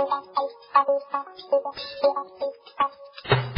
Thank you.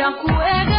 Hamid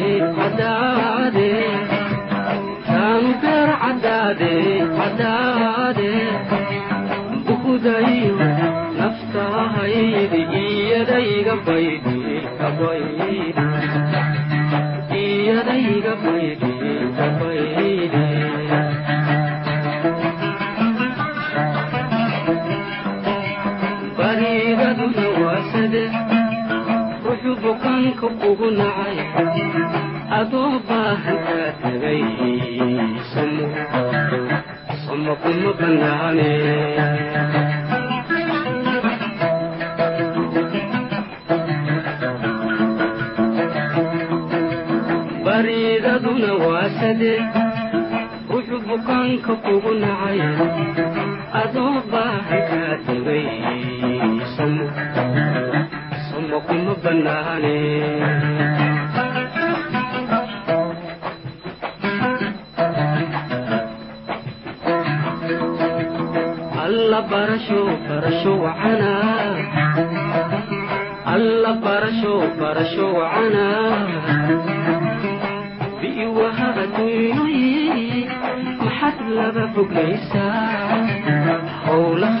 cadaade bukudayo naftahaydi iyadayga baydi kabaydi iyadayga baydi kabaydi bariigaduna waasade ugu nacay adoo baahan kaa tagay samo bariidaduna waasade ruxu bukaanka kugu nacay adoo baahan kaa tagay samo kuma bannaane alla barasho barasho wacana alla barasho barasho wacana biiwahaduynoyi maxad laba foglaysaa howlahaagu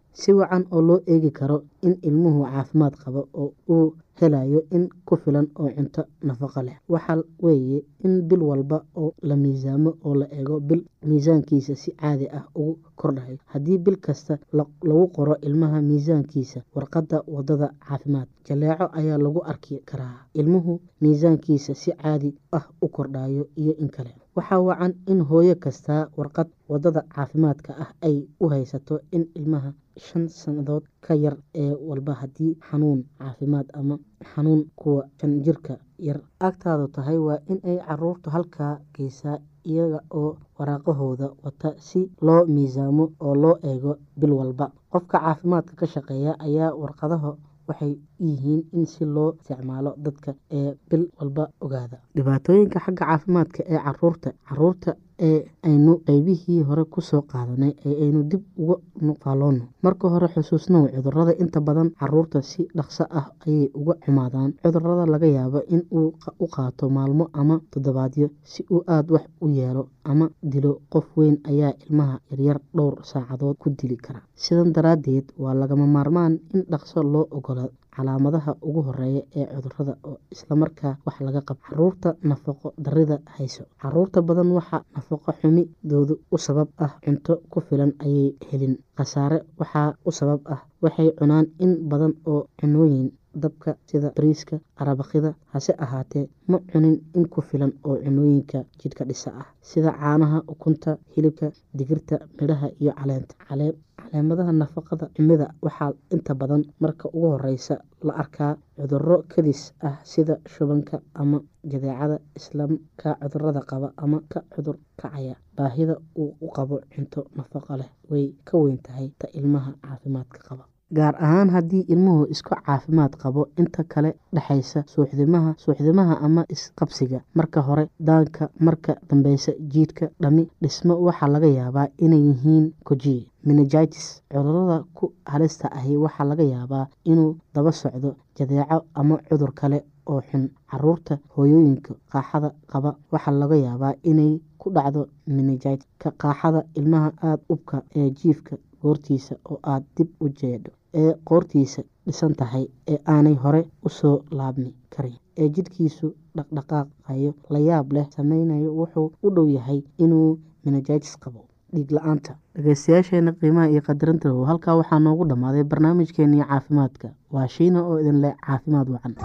si wacan oo loo eegi karo in ilmuhu caafimaad qabo oo uu helayo in ku filan oo cunto nafaqo leh. Waxa weeye in bil walba oo la miisaamo oo la eego bil miisaankiisa si caadi ah ugu kordhayo haddii bil kasta lagu qoro ilmaha miisaankiisa warqadda waddada caafimaad jaleeco ayaa lagu arki karaa. Ilmuhu miisaankiisa si caadi ah u kordhayo iyo in kale waxaa wacan in hooyo kastaa warqad waddada caafimaadka ah ay u haysato in ilmaha shan sannadood ka yar ee walba haddii xanuun caafimaad ama xanuun kuwa shan jirka yar agtaadu tahay waa in ay caruurtu halkaa geysaa iyaga oo waraaqahooda wata si loo miisaamo oo loo eego bil walba. Qofka caafimaadka ka shaqeeya ayaa warqadaha waxay yihiin in si loo isticmaalo dadka ee bil walba ogaada. Dhibaatooyinka xagga caafimaadka ee carruurta carruurta ee aynu qeybihii hore ku soo qaadanay ee aynu dib uga faaloono marka hore xusuusnow cudurrada inta badan carruurta si dhaqso ah ayay uga xumaadaan. Cudurada laga yaabo in uu u qaato maalmo ama toddobaadyo si uu aada wax u yeelo ama dilo qof weyn ayaa ilmaha yaryar dhowr saacadood ku dili kara. Sidan daraaddeed waa lagama maarmaan in dhaqso loo ogolaado calaamadaha ugu horreeya ee cudurrada oo islamarkaa wax laga qabo. Caruurta nafaqo darida hayso. Caruurta badan waxaa nafaqo xumidoodu u sabab ah cunto ku filan ayay helin. Khasaare waxaa u sabab ah. Waxay cunaan in badan oo cunooyin dabka sida bariiska arabakida hase ahaatee ma cunin in ku filan oo cunooyinka jidhka dhisa ah. Sida caanaha ukunta hilibka digirta midhaha iyo caleenta caleemadaha nafaqada cimida waxaa inta badan marka ugu horeysa la arkaa cuduro kadis ah sida shubanka ama jadeecada islaamka cudurrada qaba ama ka cudur kacaya. Baahida uu u qabo cunto nafaqo leh way ka weyn tahay ta ilmaha caafimaadka qaba gaar ahaan haddii ilmuhu isku caafimaad qabo inta kale dhexaysa suuxdimaha suuxdimaha ama isqabsiga. Marka hore daanka marka dambeysa jiidhka dhami dhismo waxaa laga yaabaa inay yihiin koji menegitis cudurrada ku halista ahi waxaa laga yaabaa inuu daba socdo jadeeco ama cudur kale oo xun. Caruurta hooyooyinka qaaxada qaba waxaa laga yaabaa inay ku dhacdo menegit ka qaaxada ilmaha aada ubka ee jiifka goortiisa oo aada dib u jeedho ee qoortiisa dhisan tahay ee aanay hore u soo laabmi karin. Ee jidhkiisu dhaqdhaqaaqayo layaab leh sameynayo wuxuu u dhow yahay inuu menegitis qabo. Dhiig la'aanta dhegeystayaasheena qiimaha iyo qadarinta halkaa waxaa noogu dhammaaday barnaamijkeenii caafimaadka. Waa shiina oo idin leh caafimaad wacan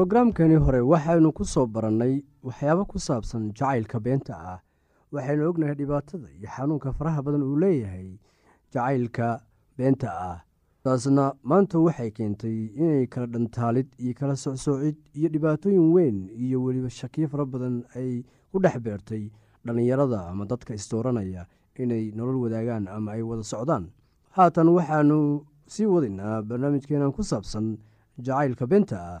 brogaraamkani hore waxaynu ku soo barannay waxyaabo ku saabsan jacaylka beenta ah. Waxaynu ognahay dhibaatada iyo xanuunka faraha badan uu leeyahay jacaylka beenta ah. Taasna maanta waxay keentay inay kala dhantaalid iyo kala socsoocid iyo dhibaatooyin weyn iyo weliba shakiyo fara badan ay ku dhex beertay dhallinyarada ama dadka isdooranaya inay nolol wadaagaan ama ay wada socdaan. Haatan waxaanu sii wadaynaa barnaamijkeenan ku saabsan jacaylka beenta ah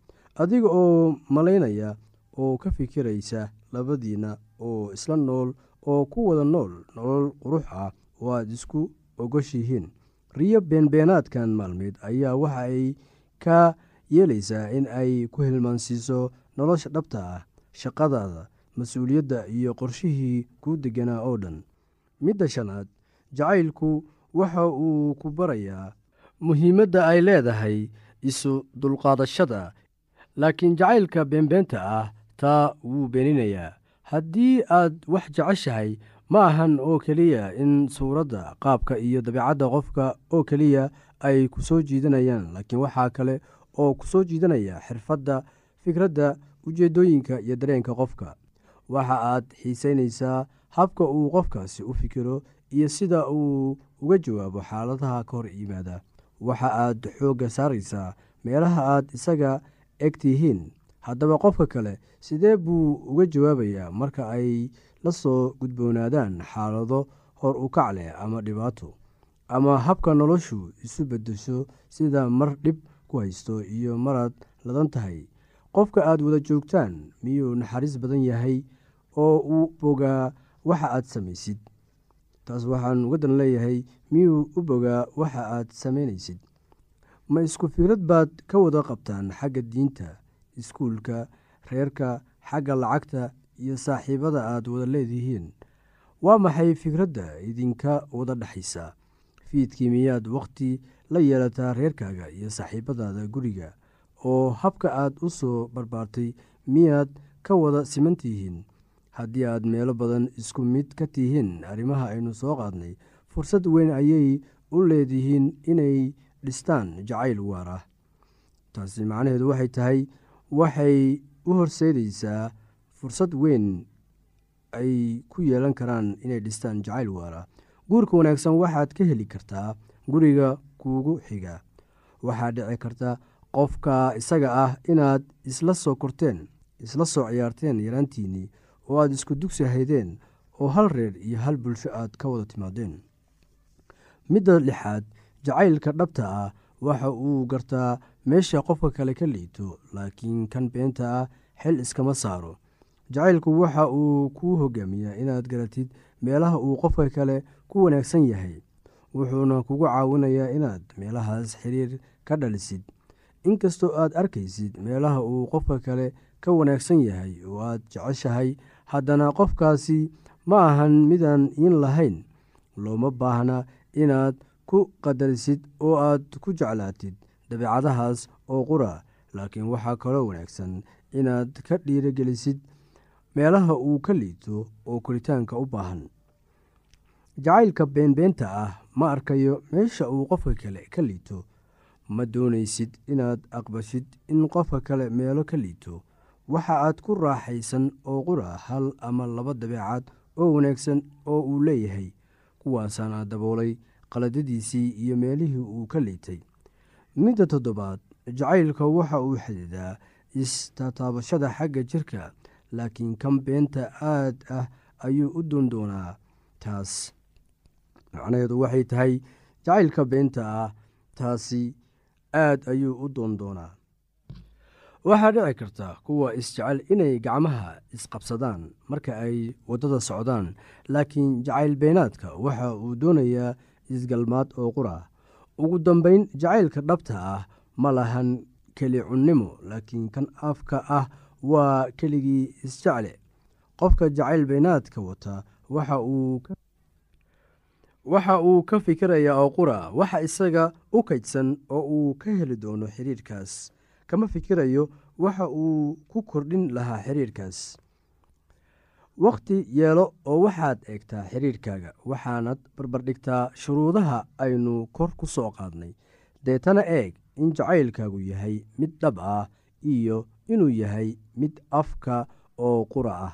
adiga oo malaynaya oo ka fikiraysa labadiinna oo isla nool oo ku wada nool nolol qurux ah oo aad isku ogoshihiin. Riyo beenbeenaadkan maalmeed ayaa waxa ay ka yeelaysaa in ay ku hilmaansiiso nolosha dhabta ah shaqadaada mas'uuliyadda iyo qorshihii kuu deganaa oo dhan. Midda shanaad jacaylku waxa uu ku barayaa muhiimadda ay leedahay isu dulqaadashada laakiin jacaylka beenbeenta ah taa wuu beeninayaa. Haddii aad wax jeceshahay ma ahan oo keliya in suuradda qaabka iyo dabeicadda qofka oo keliya ay ku soo jiidanayaan laakiin waxaa kale oo ku soo jiidanaya xirfadda fikradda ujeeddooyinka iyo dareenka qofka. Waxa aad xiisaynaysaa habka uu qofkaasi u fikiro iyo sida uu uga jawaabo xaaladaha ka hor yimaada. Waxa aad xoogga saaraysaa meelaha aad isaga eg tihiin haddaba qofka kale sidee buu uga jawaabayaa marka ay la soo gudboonaadaan xaalado hor u kac leh ama dhibaato ama habka noloshu isu beddesho sida mar dhib ku haysto iyo maraad ladan tahay? Qofka aad wada joogtaan miyuu naxariis badan yahay oo uu bogaa waxa aad samaysid? Taas waxaan uga dan leeyahay miyuu u bogaa waxa aad samaynaysid ma isku fikrad baad ka wada qabtaan xagga diinta iskuulka reerka xagga lacagta iyo saaxiibada aad wada leedihiin. Waa maxay fikradda idinka wada dhexaysa? Fiidkii miyaad wakhti la yeelataa reerkaaga iyo saaxiibadaada guriga? Oo habka aad u soo barbaartay miyaad ka wada siman tihiin haddii aad meelo badan isku mid ka tihiin arrimaha aynu soo qaadnay fursad weyn ayay u leedihiin inay dhistaan jacayl waar ah taasi macnaheedu waxay tahay waxay u horseedaysaa fursad weyn ay ku yeelan karaan inay dhistaan jacayl waara. Guurka wanaagsan waxaad ka heli kartaa guriga kuugu xiga. Waxaa dhici karta qofka isaga ah inaad isla soo korteen isla soo ciyaarteen yaraantiinnii oo aad isku dugsi haydeen oo hal reer iyo hal bulsho aad ka wada timaadeen. Midda lixaad jacaylka dhabta ah waxa uu gartaa meesha qofka kale ka liito laakiin kan beenta ah xil iskama saaro. Jacaylku waxa uu kuu hogaamiyaa inaad garatid meelaha uu qofka kale ku wanaagsan yahay wuxuuna kugu caawinayaa inaad meelahaas xiriir ka dhalisid. Inkastoo aad arkaysid meelaha uu qofka kale ka wanaagsan yahay oo aad jeceshahay haddana qofkaasi ma ahan midaan iin lahayn. Looma baahna inaad ku qadarisid oo aad ku jeclaatid dabeecadahaas oo qura laakiin waxaa kaloo wanaagsan inaad ka dhiirogelisid meelaha uu ka liito oo koritaanka u baahan. Jacaylka beenbeenta ah ma arkayo meesha uu qofka kale ka liito. Ma doonaysid inaad aqbashid in qofka kale meelo ka liito. Waxa aad ku raaxaysan oo qura hal ama laba dabeecad oo wanaagsan oo uu leeyahay kuwaasaana daboolay qaladadiisii iyo meelihii uu ka liitay. Midda toddobaad jacaylka waxa uu xididaa istataabashada xagga jirka laakiin kan beenta aad ah ayuu u doondoonaa taas. Macnaheedu waxay tahay jacaylka beenta ah taasi aad ayuu u doondoonaa waxaa dhici karta kuwa isjecel inay gacmaha isqabsadaan marka ay waddada socdaan laakiin jacayl beenaadka waxa uu doonayaa isgalmaad oo qura ugu dambeyn jacaylka dhabta ah ma lahan keli cunnimo laakiin kan afka ah waa keligii isjecle qofka jacayl beenaadka wata waxa uu ka fikirayaa oo qura waxa isaga u kaydsan oo uu ka heli doono xiriirkaas. Kama fikirayo waxa uu ku kordhin lahaa xiriirkaas wakhti yeelo oo waxaad eegtaa xiriirkaaga waxaanad barbardhigtaa shuruudaha aynu kor ku soo qaadnay. Deetana eeg in jacaylkaagu yahay mid dhab ah iyo inuu yahay mid afka oo qura ah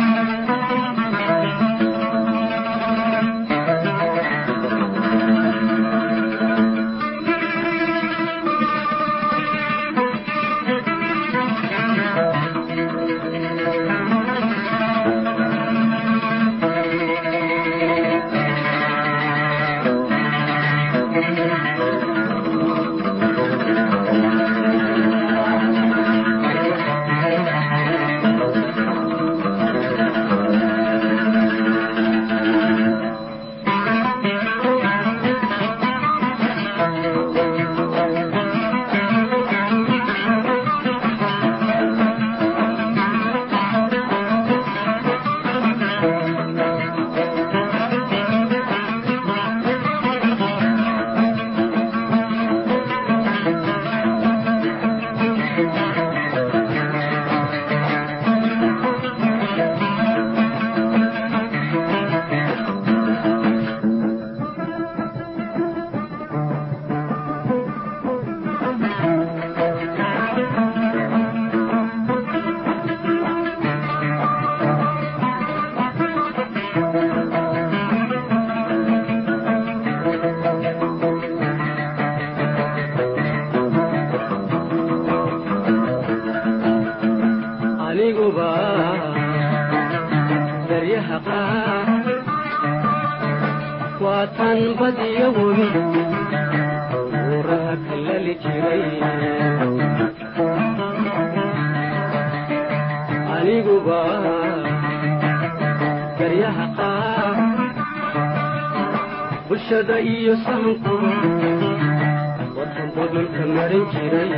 budulka marin jiray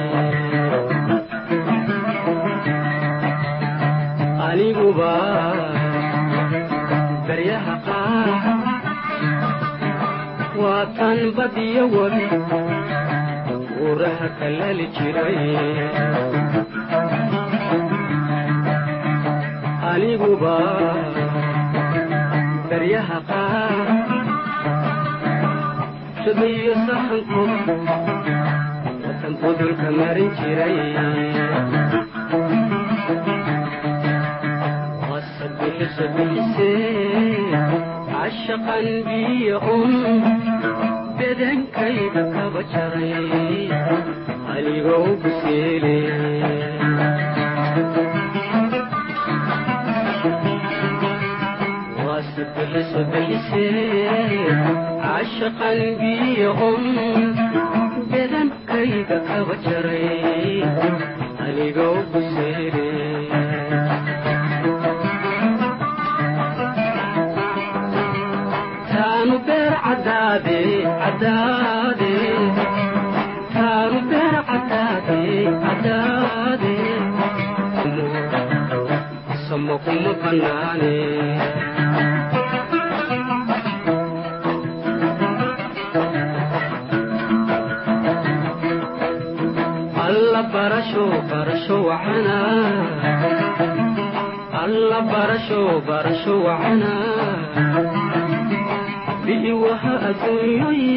aniguba garyaha qaar waatan badiyo wabi buuraha kalali jiray aniguba garyaha qaar shadayo sahanku budulka marin jiray cashaqan biyo un bedankayga kaba jaray anigoo guseele cashaqan biyo un bedankayga kaba jaray anigoo guseele taanu beer cadaade cadaade taanu beer cadaade cadaade samo kuma banaane barasho wacana bi'iwaha adduunyoyi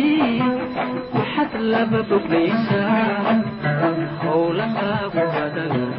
waxaad laba boglaysaa howlahaagu badana